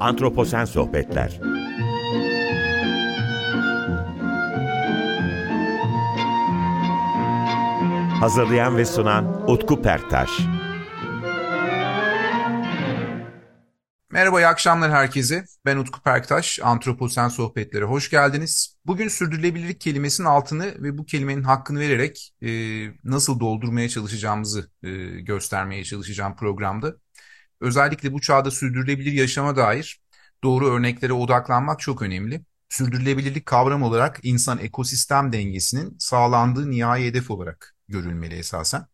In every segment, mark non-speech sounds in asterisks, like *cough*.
Antroposen Sohbetler Hazırlayan ve sunan Utku Perktaş Merhaba, iyi akşamlar herkese. Ben Utku Perktaş, Antroposen Sohbetlere hoş geldiniz. Bugün sürdürülebilirlik kelimesinin altını ve bu kelimenin hakkını vererek e, nasıl doldurmaya çalışacağımızı e, göstermeye çalışacağım programda. Özellikle bu çağda sürdürülebilir yaşama dair doğru örneklere odaklanmak çok önemli. Sürdürülebilirlik kavram olarak insan ekosistem dengesinin sağlandığı nihai hedef olarak görülmeli esasen.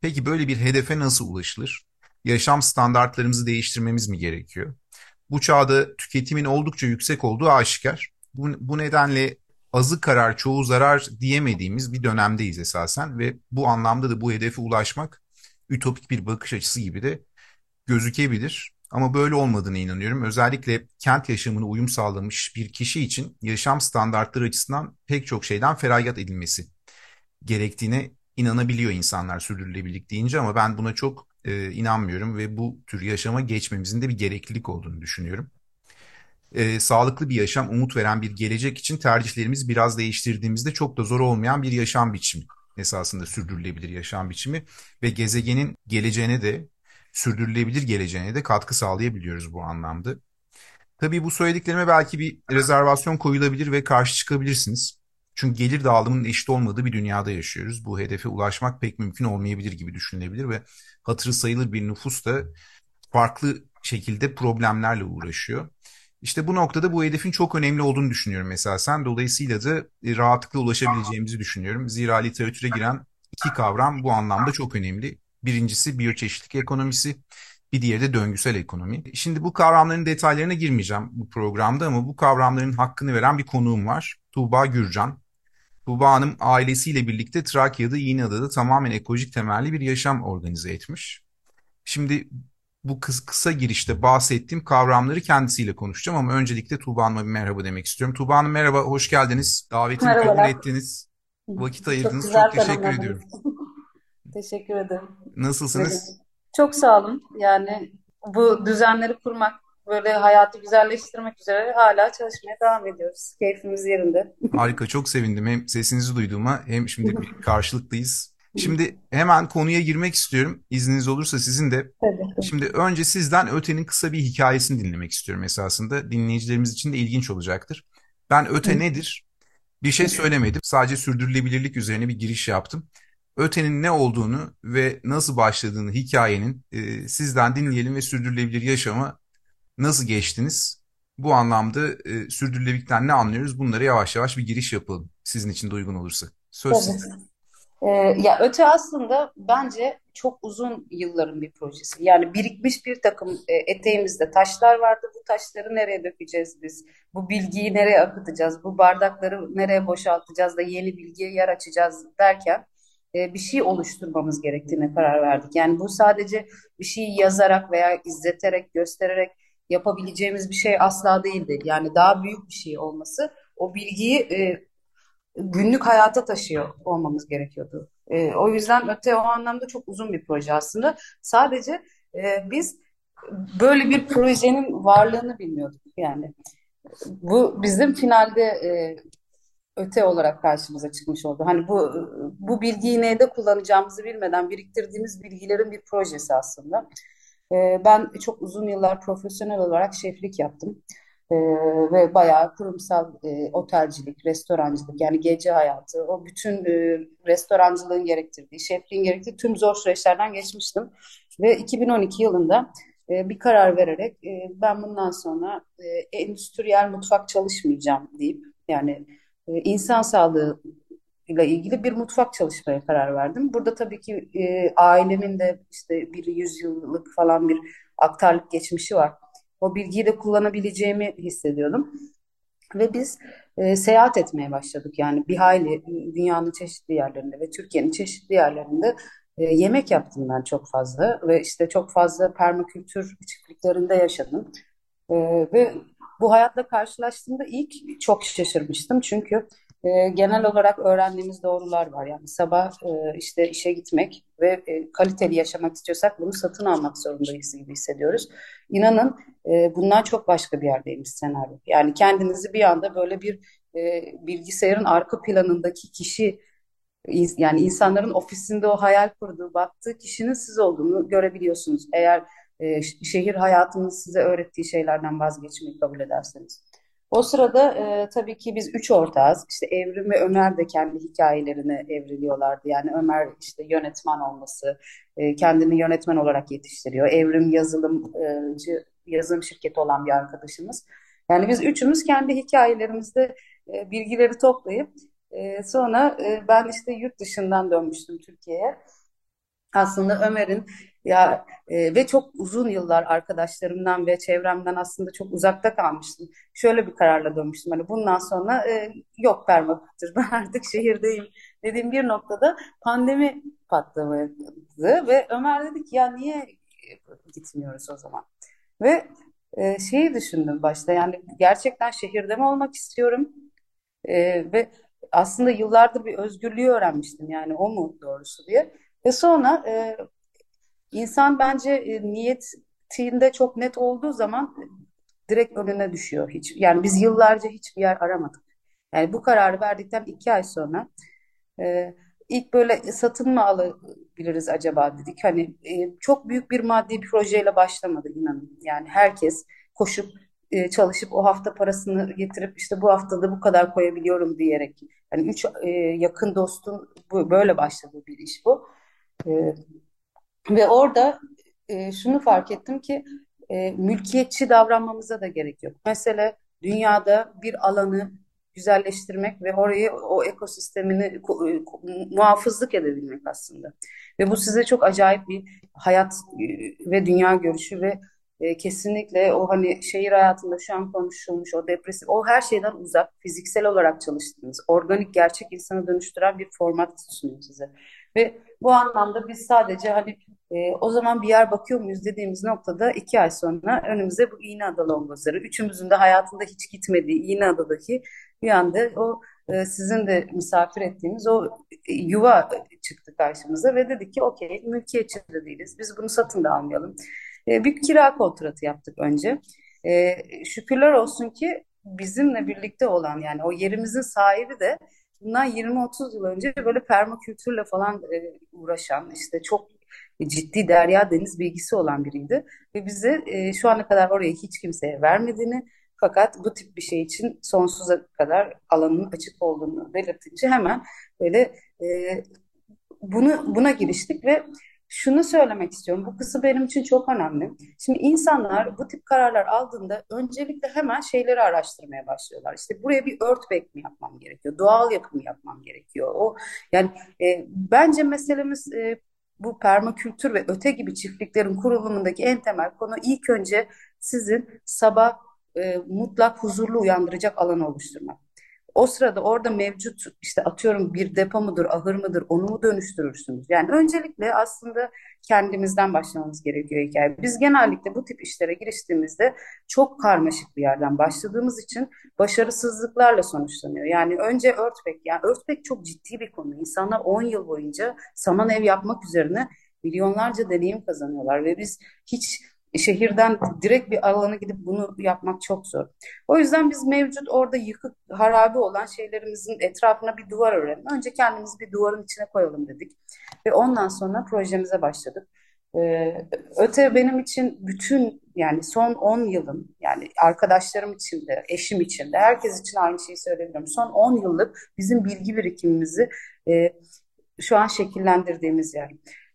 Peki böyle bir hedefe nasıl ulaşılır? Yaşam standartlarımızı değiştirmemiz mi gerekiyor? Bu çağda tüketimin oldukça yüksek olduğu aşikar. Bu, bu nedenle azı karar çoğu zarar diyemediğimiz bir dönemdeyiz esasen ve bu anlamda da bu hedefe ulaşmak ütopik bir bakış açısı gibi de gözükebilir. Ama böyle olmadığını inanıyorum. Özellikle kent yaşamına uyum sağlamış bir kişi için yaşam standartları açısından pek çok şeyden feragat edilmesi gerektiğine inanabiliyor insanlar sürdürülebilirlik deyince ama ben buna çok e, inanmıyorum ve bu tür yaşama geçmemizin de bir gereklilik olduğunu düşünüyorum. E, sağlıklı bir yaşam, umut veren bir gelecek için tercihlerimizi biraz değiştirdiğimizde çok da zor olmayan bir yaşam biçimi esasında sürdürülebilir yaşam biçimi ve gezegenin geleceğine de sürdürülebilir geleceğine de katkı sağlayabiliyoruz bu anlamda. Tabii bu söylediklerime belki bir rezervasyon koyulabilir ve karşı çıkabilirsiniz. Çünkü gelir dağılımının eşit olmadığı bir dünyada yaşıyoruz. Bu hedefe ulaşmak pek mümkün olmayabilir gibi düşünülebilir ve hatırı sayılır bir nüfus da farklı şekilde problemlerle uğraşıyor. İşte bu noktada bu hedefin çok önemli olduğunu düşünüyorum esasen. Dolayısıyla da e, rahatlıkla ulaşabileceğimizi düşünüyorum. Zira literatüre giren iki kavram bu anlamda çok önemli. Birincisi biyoçeşitlik ekonomisi, bir diğeri de döngüsel ekonomi. Şimdi bu kavramların detaylarına girmeyeceğim bu programda ama bu kavramların hakkını veren bir konuğum var. Tuğba Gürcan. Tuğba Hanım ailesiyle birlikte Trakya'da İğneada'da tamamen ekolojik temelli bir yaşam organize etmiş. Şimdi bu kısa, kısa girişte bahsettiğim kavramları kendisiyle konuşacağım ama öncelikle Tuğba Hanım'a bir merhaba demek istiyorum. Tuğba Hanım merhaba, hoş geldiniz. Davetimi kabul ettiniz. Vakit ayırdınız. Çok, çok teşekkür ediyorum. *laughs* Teşekkür ederim. Nasılsınız? Çok sağ olun. Yani bu düzenleri kurmak, böyle hayatı güzelleştirmek üzere hala çalışmaya devam ediyoruz. Keyfimiz yerinde. *laughs* Harika, çok sevindim. Hem sesinizi duyduğuma hem şimdi *laughs* karşılıklıyız. Şimdi hemen konuya girmek istiyorum. İzniniz olursa sizin de. Tabii. Şimdi önce sizden Öte'nin kısa bir hikayesini dinlemek istiyorum esasında. Dinleyicilerimiz için de ilginç olacaktır. Ben Öte nedir? Bir şey söylemedim. Sadece sürdürülebilirlik üzerine bir giriş yaptım. Öte'nin ne olduğunu ve nasıl başladığını hikayenin e, sizden dinleyelim ve sürdürülebilir yaşama nasıl geçtiniz? Bu anlamda e, sürdürülebilirlikten ne anlıyoruz? Bunlara yavaş yavaş bir giriş yapalım. Sizin için de uygun olursa. Söz Tabii. sizde. Ee, ya öte aslında bence çok uzun yılların bir projesi. Yani birikmiş bir takım e, eteğimizde taşlar vardı. Bu taşları nereye dökeceğiz biz? Bu bilgiyi nereye akıtacağız? Bu bardakları nereye boşaltacağız da yeni bilgiye yer açacağız derken bir şey oluşturmamız gerektiğine karar verdik. Yani bu sadece bir şeyi yazarak veya izleterek, göstererek yapabileceğimiz bir şey asla değildi. Yani daha büyük bir şey olması o bilgiyi e, günlük hayata taşıyor olmamız gerekiyordu. E, o yüzden öte o anlamda çok uzun bir proje aslında. Sadece e, biz böyle bir projenin varlığını bilmiyorduk yani. Bu bizim finalde e, öte olarak karşımıza çıkmış oldu. Hani bu bu bilgiyi neyde kullanacağımızı bilmeden biriktirdiğimiz bilgilerin bir projesi aslında. Ee, ben çok uzun yıllar profesyonel olarak şeflik yaptım. Ee, ve bayağı kurumsal e, otelcilik, restorancılık yani gece hayatı, o bütün e, restorancılığın gerektirdiği, şefliğin gerektirdiği tüm zor süreçlerden geçmiştim. Ve 2012 yılında e, bir karar vererek ben bundan sonra endüstriyel mutfak çalışmayacağım deyip yani e, insan sağlığı ile ilgili bir mutfak çalışmaya karar verdim. Burada tabii ki e, ailemin de işte bir yüzyıllık falan bir aktarlık geçmişi var. O bilgiyi de kullanabileceğimi hissediyordum. Ve biz e, seyahat etmeye başladık. Yani bir hayli dünyanın çeşitli yerlerinde ve Türkiye'nin çeşitli yerlerinde e, yemek yaptım ben çok fazla. Ve işte çok fazla permakültür çiftliklerinde yaşadım. E, ve bu hayatla karşılaştığımda ilk çok şaşırmıştım. Çünkü e, genel olarak öğrendiğimiz doğrular var. Yani sabah e, işte işe gitmek ve e, kaliteli yaşamak istiyorsak bunu satın almak zorundayız gibi hissediyoruz. İnanın e, bundan çok başka bir yerdeymiş senaryo. Yani kendinizi bir anda böyle bir e, bilgisayarın arka planındaki kişi yani insanların ofisinde o hayal kurduğu, baktığı kişinin siz olduğunu görebiliyorsunuz. Eğer e, şehir hayatının size öğrettiği şeylerden vazgeçmeyi kabul ederseniz. O sırada e, tabii ki biz üç ortağız. İşte Evrim ve Ömer de kendi hikayelerine evriliyorlardı. Yani Ömer işte yönetmen olması, e, kendini yönetmen olarak yetiştiriyor. Evrim yazılımcı, yazılım şirketi olan bir arkadaşımız. Yani biz üçümüz kendi hikayelerimizde e, bilgileri toplayıp e, sonra e, ben işte yurt dışından dönmüştüm Türkiye'ye. Aslında Ömer'in ya e, ve çok uzun yıllar arkadaşlarımdan ve çevremden aslında çok uzakta kalmıştım. Şöyle bir kararla dönmüştüm. Hani bundan sonra e, yok permakültür. Ben *laughs* artık şehirdeyim dediğim bir noktada pandemi patlamadı ve Ömer dedi ki ya niye gitmiyoruz o zaman? Ve e, şeyi düşündüm başta yani gerçekten şehirde mi olmak istiyorum? E, ve aslında yıllardır bir özgürlüğü öğrenmiştim yani o mu doğrusu diye. Ve sonra e, insan bence e, niyetinde çok net olduğu zaman direkt önüne düşüyor hiç. Yani biz yıllarca hiçbir yer aramadık. Yani bu kararı verdikten iki ay sonra e, ilk böyle satın mı alabiliriz acaba dedik. Hani e, çok büyük bir maddi projeyle başlamadı inanın. Yani herkes koşup e, çalışıp o hafta parasını getirip işte bu haftada bu kadar koyabiliyorum diyerek. Yani üç e, yakın dostun bu, böyle başladığı bir iş bu. E, ve orada e, şunu fark ettim ki e, mülkiyetçi davranmamıza da gerek yok. Mesela dünyada bir alanı güzelleştirmek ve orayı o ekosistemini e, muhafızlık edebilmek aslında. Ve bu size çok acayip bir hayat e, ve dünya görüşü ve e, kesinlikle o hani şehir hayatında şu an konuşulmuş o depresif o her şeyden uzak fiziksel olarak çalıştığınız organik gerçek insanı dönüştüren bir format sunuyor size. Ve bu anlamda biz sadece hani e, o zaman bir yer bakıyor muyuz dediğimiz noktada iki ay sonra önümüze bu İğneada longozları, üçümüzün de hayatında hiç gitmediği İğneada'daki bir anda o e, sizin de misafir ettiğimiz o e, yuva çıktı karşımıza ve dedik ki okey mülkiyetçi de değiliz. Biz bunu satın da almayalım. E, bir kira kontratı yaptık önce. E, şükürler olsun ki bizimle birlikte olan yani o yerimizin sahibi de bundan 20-30 yıl önce böyle permakültürle falan e, uğraşan işte çok ciddi derya deniz bilgisi olan biriydi. Ve bize e, şu ana kadar orayı hiç kimseye vermediğini fakat bu tip bir şey için sonsuza kadar alanın açık olduğunu belirtince hemen böyle e, bunu buna giriştik ve şunu söylemek istiyorum. Bu kısım benim için çok önemli. Şimdi insanlar bu tip kararlar aldığında öncelikle hemen şeyleri araştırmaya başlıyorlar. İşte buraya bir örtbek mi yapmam gerekiyor? Doğal yapım yapmam gerekiyor? O yani e, bence meselemiz e, bu permakültür ve öte gibi çiftliklerin kurulumundaki en temel konu ilk önce sizin sabah e, mutlak huzurlu uyandıracak alanı oluşturmak. O sırada orada mevcut işte atıyorum bir depo mudur, ahır mıdır onu mu dönüştürürsünüz? Yani öncelikle aslında kendimizden başlamamız gerekiyor hikaye. Biz genellikle bu tip işlere giriştiğimizde çok karmaşık bir yerden başladığımız için başarısızlıklarla sonuçlanıyor. Yani önce örtbek, yani örtbek çok ciddi bir konu. İnsanlar 10 yıl boyunca saman ev yapmak üzerine milyonlarca deneyim kazanıyorlar ve biz hiç şehirden direkt bir alana gidip bunu yapmak çok zor. O yüzden biz mevcut orada yıkık, harabe olan şeylerimizin etrafına bir duvar örelim. Önce kendimizi bir duvarın içine koyalım dedik. Ve ondan sonra projemize başladık. Ee, öte benim için bütün yani son 10 yılım yani arkadaşlarım için de eşim için de herkes için aynı şeyi söyleyebilirim. Son 10 yıllık bizim bilgi birikimimizi e, şu an şekillendirdiğimiz yer.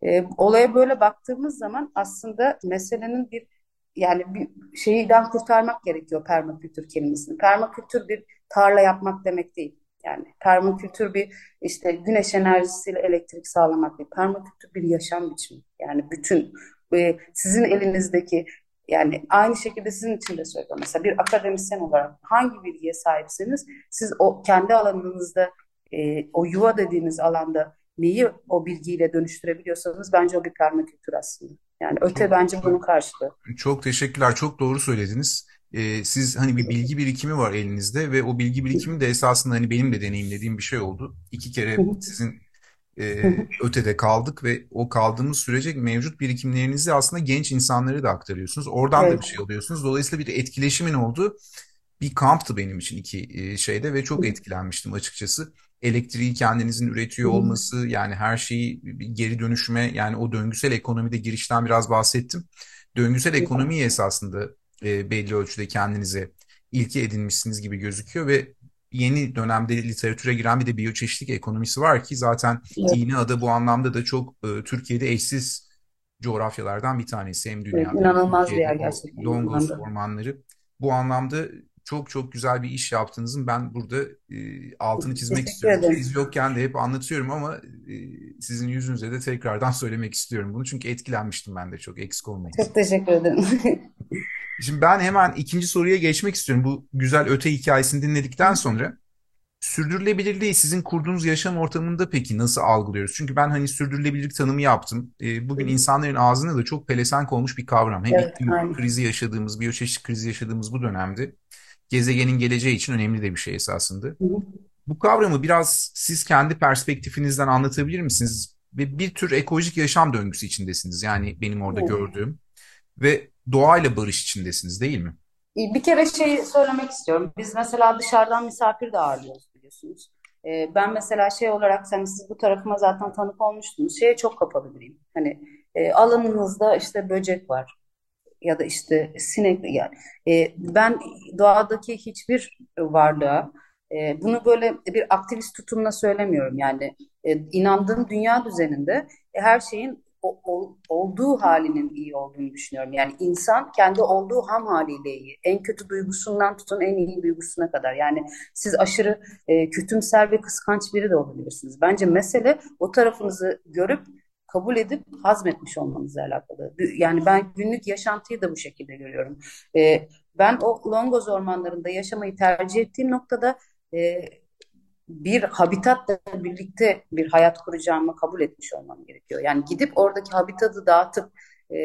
E, olaya böyle baktığımız zaman aslında meselenin bir yani bir şeyden kurtarmak gerekiyor permakültür kelimesini. Permakültür bir tarla yapmak demek değil. Yani permakültür bir işte güneş enerjisiyle elektrik sağlamak değil. Permakültür bir yaşam biçimi. Yani bütün e, sizin elinizdeki yani aynı şekilde sizin için de söylüyorum. Mesela bir akademisyen olarak hangi bilgiye sahipseniz siz o kendi alanınızda e, o yuva dediğiniz alanda neyi o bilgiyle dönüştürebiliyorsanız bence o bir permakültür aslında. Yani öte çok, bence bunun karşılığı. Çok teşekkürler. Çok doğru söylediniz. e, siz hani bir bilgi birikimi var elinizde ve o bilgi birikimi de esasında hani benim de deneyimlediğim bir şey oldu. İki kere sizin e, ötede kaldık ve o kaldığımız sürece mevcut birikimlerinizi aslında genç insanlara da aktarıyorsunuz. Oradan da bir Evet. şey alıyorsunuz. Dolayısıyla bir etkileşimin olduğu bir kamptı benim için iki e, şeyde ve çok etkilenmiştim açıkçası. Elektriği kendinizin üretiyor olması yani her şeyi geri dönüşüme yani o döngüsel ekonomide girişten biraz bahsettim. Döngüsel ekonomiyi esasında e, belli ölçüde kendinize ilke edinmişsiniz gibi gözüküyor ve yeni dönemde literatüre giren bir de biyoçeşitlik ekonomisi var ki zaten Evet, İğneada bu anlamda da çok e, Türkiye'de eşsiz coğrafyalardan bir tanesi. Hem evet, dünyada hem inanılmaz bir yer gerçekten Longos ormanları. Bu anlamda çok çok güzel bir iş yaptığınızın ben burada e, altını çizmek Teşekkür istiyorum. ederim. Siz yokken de hep anlatıyorum ama e, sizin yüzünüze de tekrardan *laughs* söylemek istiyorum bunu. Çünkü etkilenmiştim ben de çok eksik olmayın. Çok teşekkür ederim. *laughs* Şimdi ben hemen ikinci soruya geçmek istiyorum. Bu güzel öte hikayesini dinledikten sonra sürdürülebilirliği sizin kurduğunuz yaşam ortamında peki nasıl algılıyoruz? Çünkü ben hani sürdürülebilirlik tanımı yaptım. E, bugün insanların ağzına da çok pelesenk olmuş bir kavram. Hem Evet, iklim krizi yaşadığımız, biyoçeşitlik krizi yaşadığımız bu dönemde gezegenin geleceği için önemli de bir şey esasında. Hı hı. Bu kavramı biraz siz kendi perspektifinizden anlatabilir misiniz? Ve bir tür ekolojik yaşam döngüsü içindesiniz. Yani benim orada Evet. gördüğüm ve doğayla barış içindesiniz değil mi? Bir kere şey söylemek istiyorum. Biz mesela dışarıdan misafir de ağırlıyoruz biliyorsunuz. Ee, ben mesela şey olarak hani siz bu tarafıma zaten tanık olmuştunuz. Şeye çok kapalı biriyim. Hani e, alanınızda işte böcek var ya da işte sinek yani e, ben doğadaki hiçbir varlığa e, bunu böyle bir aktivist tutumla söylemiyorum yani e, inandığım dünya düzeninde e, her şeyin o- o- olduğu halinin iyi olduğunu düşünüyorum. Yani insan kendi olduğu ham haliyle iyi. En kötü duygusundan tutun en iyi duygusuna kadar. Yani siz aşırı e, kötümser ve kıskanç biri de olabilirsiniz. Bence mesele o tarafınızı görüp kabul edip hazmetmiş olmanızla alakalı. Yani ben günlük yaşantıyı da bu şekilde görüyorum. Ee, ben o Longoz ormanlarında yaşamayı tercih ettiğim noktada e, bir habitatla birlikte bir hayat kuracağımı kabul etmiş olmam gerekiyor. Yani gidip oradaki habitatı dağıtıp e,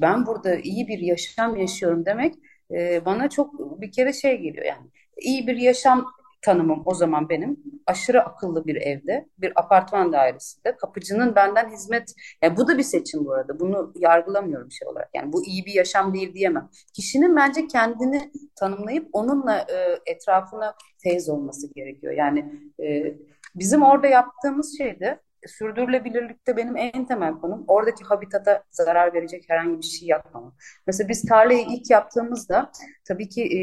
ben burada iyi bir yaşam yaşıyorum demek e, bana çok bir kere şey geliyor yani. İyi bir yaşam tanımım o zaman benim aşırı akıllı bir evde, bir apartman dairesinde kapıcının benden hizmet yani bu da bir seçim bu arada. Bunu yargılamıyorum şey olarak. Yani bu iyi bir yaşam değil diyemem. Kişinin bence kendini tanımlayıp onunla e, etrafına teyze olması gerekiyor. Yani e, bizim orada yaptığımız şey de sürdürülebilirlikte benim en temel konum oradaki habitata zarar verecek herhangi bir şey yapmamak. Mesela biz tarlayı ilk yaptığımızda tabii ki e,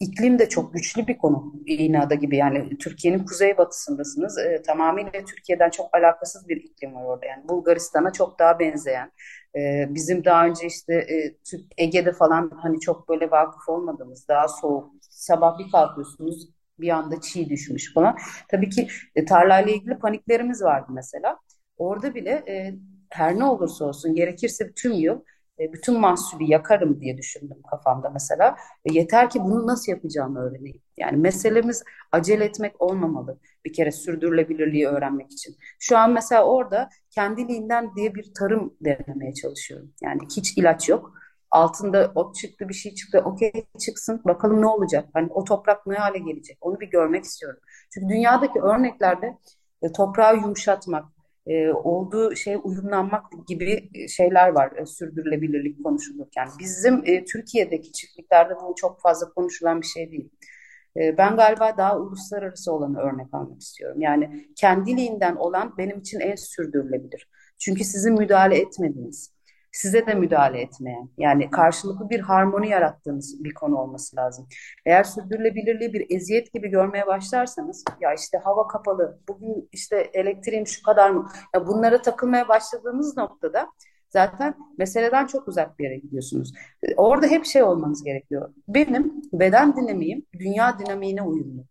iklim de çok güçlü bir konu. İğneada gibi yani Türkiye'nin kuzeybatısındasınız. E, tamamıyla Türkiye'den çok alakasız bir iklim var orada. Yani Bulgaristan'a çok daha benzeyen. E, bizim daha önce işte e, Ege'de falan hani çok böyle vakıf olmadığımız daha soğuk. Sabah bir kalkıyorsunuz bir anda çiğ düşmüş falan. Tabii ki e, tarlayla ilgili paniklerimiz vardı mesela. Orada bile e, her ne olursa olsun gerekirse tüm yıl e, bütün mahsulü yakarım diye düşündüm kafamda mesela. E, yeter ki bunu nasıl yapacağımı öğreneyim. Yani meselemiz acele etmek olmamalı bir kere sürdürülebilirliği öğrenmek için. Şu an mesela orada kendiliğinden diye bir tarım denemeye çalışıyorum. Yani hiç ilaç yok. Altında ot çıktı bir şey çıktı. Okey çıksın bakalım ne olacak? Hani o toprak ne hale gelecek? Onu bir görmek istiyorum. Çünkü dünyadaki örneklerde e, toprağı yumuşatmak, e, olduğu şeye uyumlanmak gibi şeyler var e, sürdürülebilirlik konuşulurken. Bizim e, Türkiye'deki çiftliklerde bu çok fazla konuşulan bir şey değil. E, ben galiba daha uluslararası olanı örnek almak istiyorum. Yani kendiliğinden olan benim için en sürdürülebilir. Çünkü sizin müdahale etmediğiniz, size de müdahale etmeyen, yani karşılıklı bir harmoni yarattığınız bir konu olması lazım. Eğer sürdürülebilirliği bir eziyet gibi görmeye başlarsanız, ya işte hava kapalı, bugün işte elektriğim şu kadar mı? Ya bunlara takılmaya başladığınız noktada zaten meseleden çok uzak bir yere gidiyorsunuz. Orada hep şey olmanız gerekiyor. Benim beden dinamiğim dünya dinamiğine uyumlu.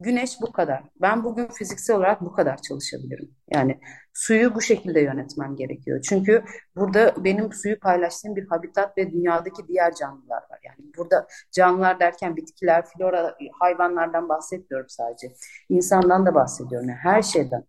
Güneş bu kadar. Ben bugün fiziksel olarak bu kadar çalışabilirim. Yani suyu bu şekilde yönetmem gerekiyor. Çünkü burada benim suyu paylaştığım bir habitat ve dünyadaki diğer canlılar var. Yani burada canlılar derken bitkiler, flora, hayvanlardan bahsetmiyorum sadece. İnsandan da bahsediyorum. Yani her şeyden.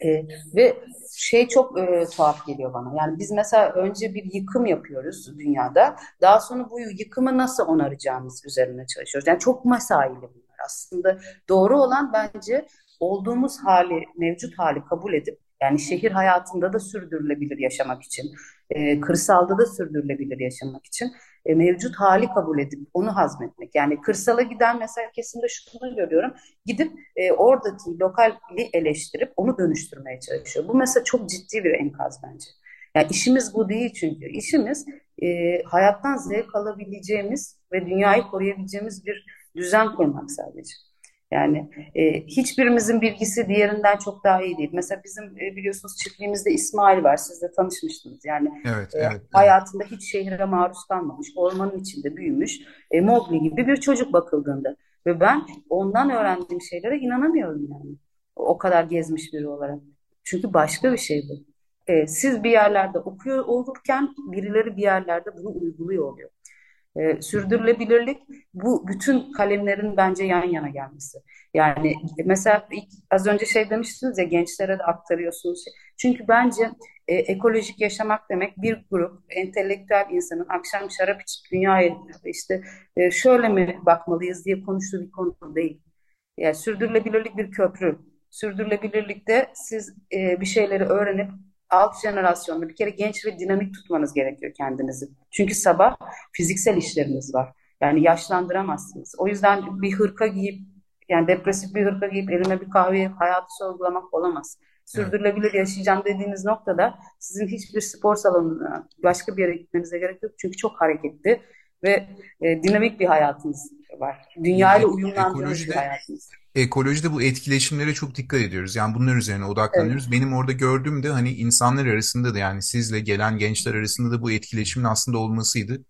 E, ve şey çok e, tuhaf geliyor bana. Yani biz mesela önce bir yıkım yapıyoruz dünyada. Daha sonra bu yıkımı nasıl onaracağımız üzerine çalışıyoruz. Yani çok mesaili bunlar. Aslında doğru olan bence olduğumuz hali, mevcut hali kabul edip yani şehir hayatında da sürdürülebilir yaşamak için, e, kırsalda da sürdürülebilir yaşamak için e, mevcut hali kabul edip onu hazmetmek. Yani kırsala giden mesela kesimde şunu görüyorum. Gidip e, oradaki lokali eleştirip onu dönüştürmeye çalışıyor. Bu mesela çok ciddi bir enkaz bence. Yani işimiz bu değil çünkü. İşimiz e, hayattan zevk alabileceğimiz ve dünyayı koruyabileceğimiz bir düzen kurmak sadece. Yani e, hiçbirimizin bilgisi diğerinden çok daha iyi değil. Mesela bizim e, biliyorsunuz çiftliğimizde İsmail var. Siz de tanışmıştınız. Yani Evet, e, evet, evet. hayatında hiç şehre maruz kalmamış, ormanın içinde büyümüş, e, Mowgli gibi bir çocuk bakıldığında. Ve ben ondan öğrendiğim şeylere inanamıyorum yani. O kadar gezmiş biri olarak. Çünkü başka bir şey bu. E, siz bir yerlerde okuyor olurken birileri bir yerlerde bunu uyguluyor oluyor. E, sürdürülebilirlik bu bütün kalemlerin bence yan yana gelmesi. Yani mesela ilk, az önce şey demiştiniz ya gençlere de aktarıyorsunuz. Çünkü bence e, ekolojik yaşamak demek bir grup entelektüel insanın akşam şarap içip dünyaya işte e, şöyle mi bakmalıyız diye konuştuğu bir konu değil. Yani sürdürülebilirlik bir köprü. Sürdürülebilirlikte siz e, bir şeyleri öğrenip alt jenerasyonda bir kere genç ve dinamik tutmanız gerekiyor kendinizi. Çünkü sabah fiziksel işleriniz var. Yani yaşlandıramazsınız. O yüzden bir hırka giyip yani depresif bir hırka giyip elime bir kahve hayatı sorgulamak olamaz. Evet. Sürdürülebilir yaşayacağım dediğiniz noktada sizin hiçbir spor salonuna başka bir yere gitmenize gerek yok. Çünkü çok hareketli ve e, dinamik bir hayatınız var. Dünyayla E- uyumlandığınız bir hayatınız. ekolojide bu etkileşimlere çok dikkat ediyoruz. Yani bunlar üzerine Evet. odaklanıyoruz. Benim orada gördüğüm de hani insanlar arasında da yani sizle gelen gençler arasında da bu etkileşimin aslında olmasıydı.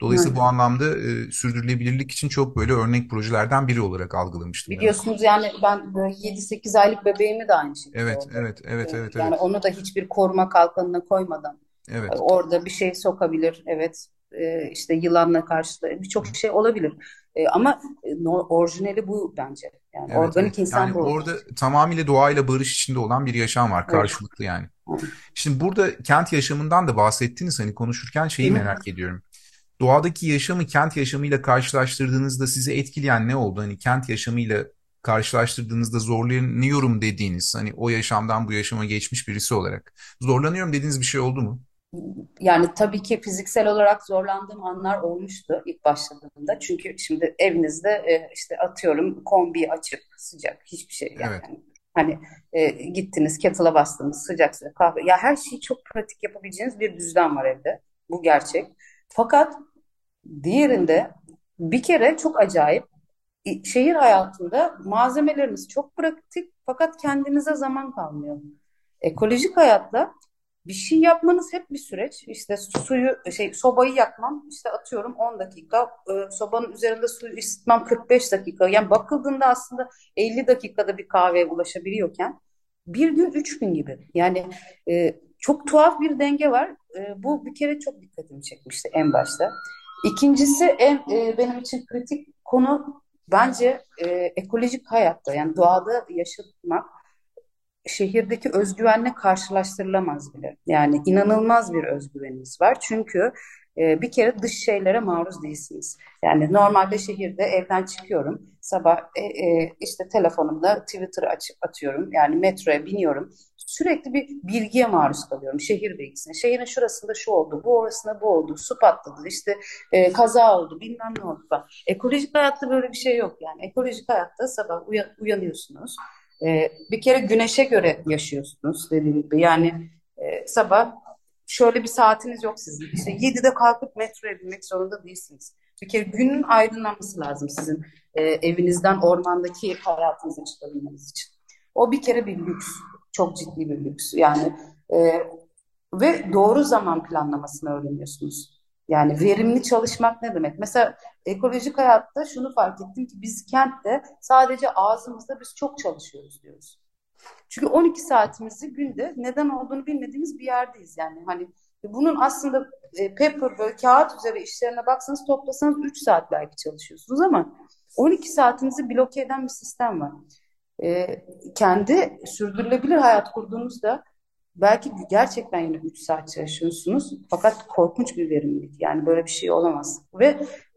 Dolayısıyla bu Evet. anlamda e, sürdürülebilirlik için çok böyle örnek projelerden biri olarak algılamıştım ben. Biliyorsunuz yani ben böyle 7-8 aylık bebeğimi de aynı şekilde Evet, orada. evet, evet, e, evet, Yani evet. onu da hiçbir koruma kalkanına koymadan e, Evet. orada bir şey sokabilir. Evet e, işte yılanla karşı da birçok şey olabilir. E, ama e, no- orijinali bu bence. Yani Evet, evet. organik insan Yani bu. orada tamamıyla doğayla barış içinde olan bir yaşam var, Evet. karşılıklı yani. Evet. Şimdi burada kent yaşamından da bahsettiniz hani konuşurken şeyi hı. merak ediyorum. Doğadaki yaşamı kent yaşamıyla karşılaştırdığınızda sizi etkileyen ne oldu? Hani kent yaşamıyla karşılaştırdığınızda zorlanıyorum dediğiniz, hani o yaşamdan bu yaşama geçmiş birisi olarak zorlanıyorum dediğiniz bir şey oldu mu? Yani tabii ki fiziksel olarak zorlandığım anlar olmuştu ilk başladığımda. Çünkü şimdi evinizde e, işte atıyorum kombi açık, sıcak, hiçbir şey Evet, yani. Hani e, gittiniz kettle'a bastınız sıcak sıcak kahve. Ya her şeyi çok pratik yapabileceğiniz bir düzen var evde. Bu gerçek. Fakat diğerinde bir kere çok acayip şehir hayatında malzemeleriniz çok pratik fakat kendinize zaman kalmıyor. Ekolojik hayatta bir şey yapmanız hep bir süreç. İşte suyu şey sobayı yakmam işte atıyorum 10 dakika, e, sobanın üzerinde suyu ısıtmam 45 dakika. Yani bakıldığında aslında 50 dakikada bir kahveye ulaşabiliyorken bir gün üç gün gibi. Yani e, çok tuhaf bir denge var. E, bu bir kere çok dikkatimi çekmişti en başta. İkincisi en e, benim için kritik konu bence e, ekolojik hayatta yani doğada yaşamak şehirdeki özgüvenle karşılaştırılamaz bile. Yani inanılmaz bir özgüveniniz var. Çünkü e, bir kere dış şeylere maruz değilsiniz. Yani normalde şehirde evden çıkıyorum. Sabah e, e, işte telefonumda Twitter'ı açıp atıyorum. Yani metroya biniyorum. Sürekli bir bilgiye maruz kalıyorum. Şehir bilgisine. Şehrin şurasında şu oldu, bu orasında bu oldu, su patladı, işte e, kaza oldu, bilmem ne oldu falan. Ekolojik hayatta böyle bir şey yok yani. Ekolojik hayatta sabah uya- uyanıyorsunuz. Ee, bir kere güneşe göre yaşıyorsunuz dediğim gibi. Yani e, sabah şöyle bir saatiniz yok sizin. İşte 7'de kalkıp metroya binmek zorunda değilsiniz. Bir kere günün aydınlanması lazım sizin e, evinizden ormandaki hayatınıza çıkabilmeniz için. O bir kere bir lüks. Çok ciddi bir lüks. Yani e, ve doğru zaman planlamasını öğreniyorsunuz. Yani verimli çalışmak ne demek? Mesela ekolojik hayatta şunu fark ettim ki biz kentte sadece ağzımızda biz çok çalışıyoruz diyoruz. Çünkü 12 saatimizi günde neden olduğunu bilmediğimiz bir yerdeyiz yani. Hani bunun aslında e, paper böyle kağıt üzeri işlerine baksanız toplasanız 3 saat belki çalışıyorsunuz ama 12 saatinizi bloke eden bir sistem var. E, kendi sürdürülebilir hayat kurduğunuzda belki gerçekten yine 3 saat çalışıyorsunuz. Fakat korkunç bir verimlilik. Yani böyle bir şey olamaz. Ve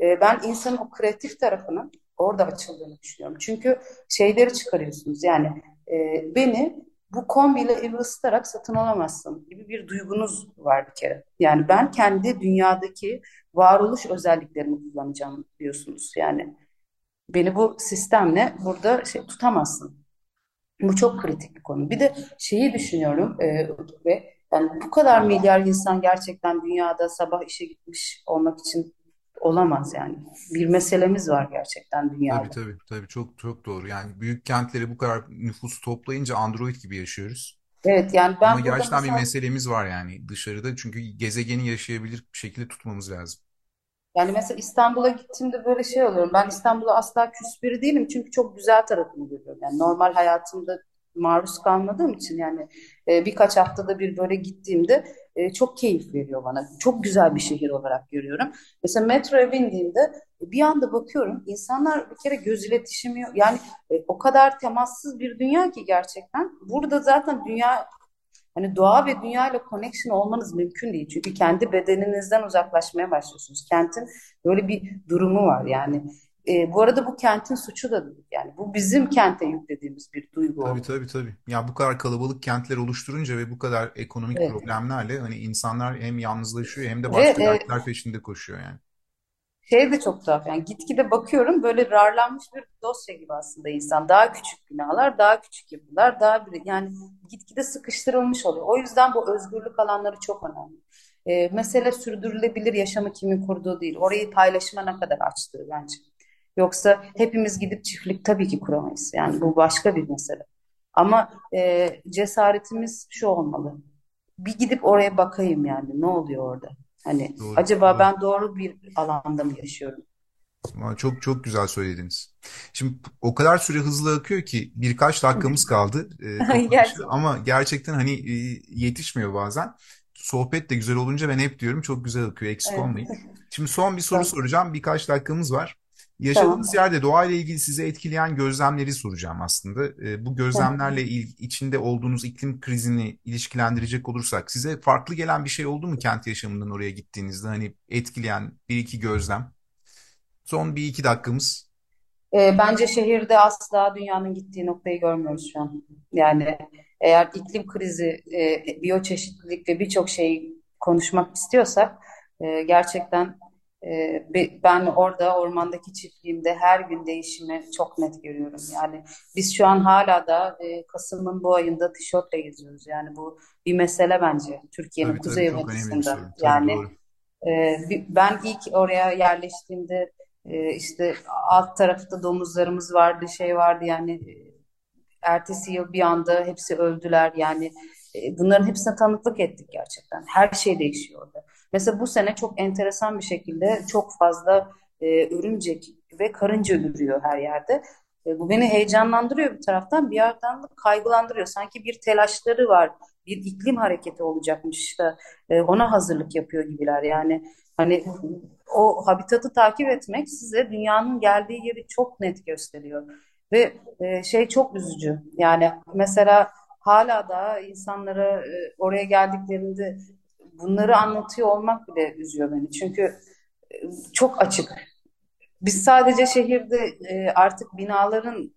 e, ben insanın o kreatif tarafının orada açıldığını düşünüyorum. Çünkü şeyleri çıkarıyorsunuz. Yani e, beni bu kombiyle evi ısıtarak satın alamazsın gibi bir duygunuz var bir kere. Yani ben kendi dünyadaki varoluş özelliklerimi kullanacağım diyorsunuz. Yani beni bu sistemle burada şey tutamazsın. Bu çok kritik bir konu. Bir de şeyi düşünüyorum ve yani bu kadar milyar insan gerçekten dünyada sabah işe gitmiş olmak için olamaz yani. Bir meselemiz var gerçekten Tabii dünyada. tabii tabii çok çok doğru. Yani büyük kentleri bu kadar nüfusu toplayınca Android gibi yaşıyoruz. Evet yani Ama ben burada gerçekten bir mesela meselemiz var yani dışarıda. Çünkü gezegeni yaşayabilir bir şekilde tutmamız lazım. Yani mesela İstanbul'a gittiğimde böyle şey oluyorum. Ben İstanbul'a asla küs biri değilim çünkü çok güzel tarafını görüyorum. Yani normal hayatımda maruz kalmadığım için yani e, birkaç haftada bir böyle gittiğimde e, çok keyif veriyor bana. Çok güzel bir şehir olarak görüyorum. Mesela metroya bindiğimde e, bir anda bakıyorum insanlar bir kere göz iletişimi yok. Yani e, o kadar temassız bir dünya ki gerçekten. Burada zaten dünya Hani doğa ve dünya ile connection olmanız mümkün değil. Çünkü kendi bedeninizden uzaklaşmaya başlıyorsunuz. Kentin böyle bir durumu var yani. E, bu arada bu kentin suçu da. Yani bu bizim kente yüklediğimiz bir duygu Tabii oldu. tabii tabii. Ya bu kadar kalabalık kentler oluşturunca ve bu kadar ekonomik Evet. problemlerle hani insanlar hem yalnızlaşıyor hem de Ve başka e, dertler peşinde koşuyor yani. şey de çok tuhaf yani gitgide bakıyorum böyle rarlanmış bir dosya gibi aslında insan. Daha küçük binalar, daha küçük yapılar, daha bir yani gitgide sıkıştırılmış oluyor. O yüzden bu özgürlük alanları çok önemli. E, mesele sürdürülebilir yaşamı kimin kurduğu değil. Orayı paylaşıma ne kadar açtığı bence. Yoksa hepimiz gidip çiftlik tabii ki kuramayız. Yani bu başka bir mesele. Ama e, cesaretimiz şu olmalı. Bir gidip oraya bakayım yani ne oluyor orada? Hani Doğru, acaba doğru. ben doğru bir alanda mı yaşıyorum? Çok çok güzel söylediniz. Şimdi o kadar süre hızlı akıyor ki birkaç dakikamız kaldı e, *laughs* Gerçekten. ama gerçekten hani e, yetişmiyor bazen. Sohbet de güzel olunca ben hep diyorum çok güzel akıyor eksik Evet. olmayın. Şimdi son bir soru soracağım birkaç dakikamız var. Yaşadığınız Tamam. yerde doğayla ilgili sizi etkileyen gözlemleri soracağım aslında. E, bu gözlemlerle il- içinde olduğunuz iklim krizini ilişkilendirecek olursak size farklı gelen bir şey oldu mu kent yaşamından oraya gittiğinizde hani etkileyen bir iki gözlem? Son bir iki dakikamız. E, bence şehirde asla dünyanın gittiği noktayı görmüyoruz şu an. Yani eğer iklim krizi, e, biyoçeşitlilik ve birçok şeyi konuşmak istiyorsak e, gerçekten ben orada ormandaki çiftliğimde her gün değişimi çok net görüyorum. Yani biz şu an hala da e, Kasım'ın bu ayında tişörtle geziyoruz. Yani bu bir mesele bence Türkiye'nin Tabii tabii kuzey bir batısında. Tabii Yani doğru. ee, bi- ben ilk oraya yerleştiğimde e, işte alt tarafta domuzlarımız vardı, şey vardı yani e, ertesi yıl bir anda hepsi öldüler yani e, bunların hepsine tanıklık ettik gerçekten. Her şey değişiyor orada. Mesela bu sene çok enteresan bir şekilde çok fazla e, örümcek ve karınca ürüyor her yerde. E, bu beni heyecanlandırıyor bir taraftan, bir yerden de kaygılandırıyor. Sanki bir telaşları var, bir iklim hareketi olacakmış da e, ona hazırlık yapıyor gibiler. Yani hani o habitatı takip etmek size dünyanın geldiği yeri çok net gösteriyor. Ve e, şey çok üzücü. Yani mesela hala da insanlara e, oraya geldiklerinde bunları anlatıyor olmak bile üzüyor beni. Çünkü e, çok açık. Biz sadece şehirde e, artık binaların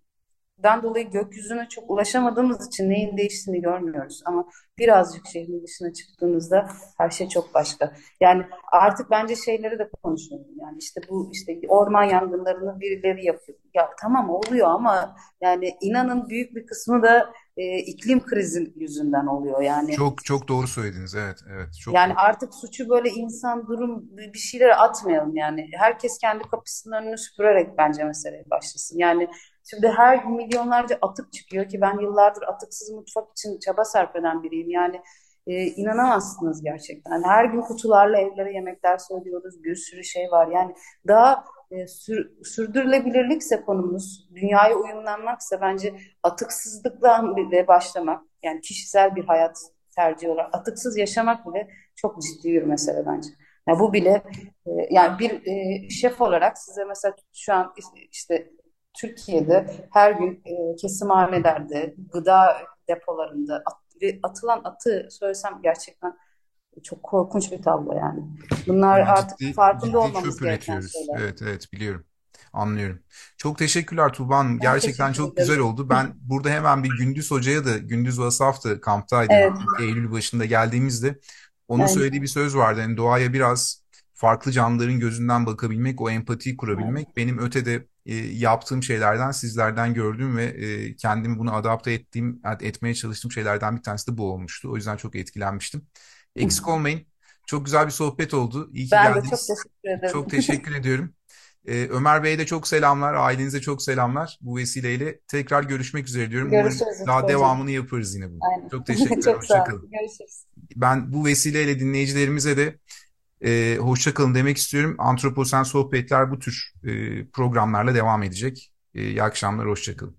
dan dolayı gökyüzüne çok ulaşamadığımız için neyin değiştiğini görmüyoruz. Ama birazcık şehrin dışına çıktığınızda her şey çok başka. Yani artık bence şeyleri de konuşuyorum. Yani işte bu işte orman yangınlarını birileri yapıyor. Ya tamam oluyor ama yani inanın büyük bir kısmı da e, iklim krizi yüzünden oluyor. Yani Çok çok doğru söylediniz. Evet evet çok yani doğru. artık suçu böyle insan durum bir şeylere atmayalım yani. Herkes kendi kapısının önünü süpürerek bence meseleye başlasın. Yani şimdi her milyonlarca atık çıkıyor ki ben yıllardır atıksız mutfak için çaba sarf eden biriyim. Yani e, inanamazsınız gerçekten. Her gün kutularla evlere yemekler söylüyoruz. Bir sürü şey var. Yani daha e, sür- sürdürülebilirlikse konumuz, dünyaya uyumlanmaksa bence atıksızlıkla bile başlamak. Yani kişisel bir hayat tercih olarak atıksız yaşamak bile çok ciddi bir mesele bence. Ya bu bile e, yani bir e, şef olarak size mesela şu an işte Türkiye'de her gün e, kesimhanelerde, gıda depolarında at, atılan atı söylesem gerçekten çok korkunç bir tablo yani. Bunlar Yani artık ciddi, farkında ciddi olmamız gereken üretiyoruz. şeyler. Evet, evet biliyorum. Anlıyorum. Çok teşekkürler Tuğba Hanım. Ben Gerçekten teşekkür çok güzel oldu. Ben burada hemen bir Gündüz Hoca'ya da, Gündüz Vasaf da kamptaydı. Evet, Eylül başında geldiğimizde. Onun evet, söylediği bir söz vardı. Yani doğaya biraz farklı canlıların gözünden bakabilmek, o empatiyi evet. kurabilmek. Benim ötede e, yaptığım şeylerden, sizlerden gördüğüm ve e, kendimi bunu adapte ettiğim, etmeye çalıştığım şeylerden bir tanesi de bu olmuştu. O yüzden çok etkilenmiştim. Eksik olmayın. Çok güzel bir sohbet oldu. İyi ki Ben de çok geldiniz. teşekkür ederim. Çok teşekkür *laughs* ediyorum. Ee, Ömer Bey'e de çok selamlar, ailenize çok selamlar. Bu vesileyle tekrar görüşmek üzere diyorum. Umarım Görüşürüz daha Utku Hocam. devamını yaparız yine. Aynen. Çok *laughs* teşekkürler, Çok hoşça sağ kalın. olun. Görüşürüz. Ben bu vesileyle dinleyicilerimize de e, hoşça kalın demek istiyorum. Antroposen Sohbetler bu tür e, programlarla devam edecek. E, iyi akşamlar, hoşça kalın.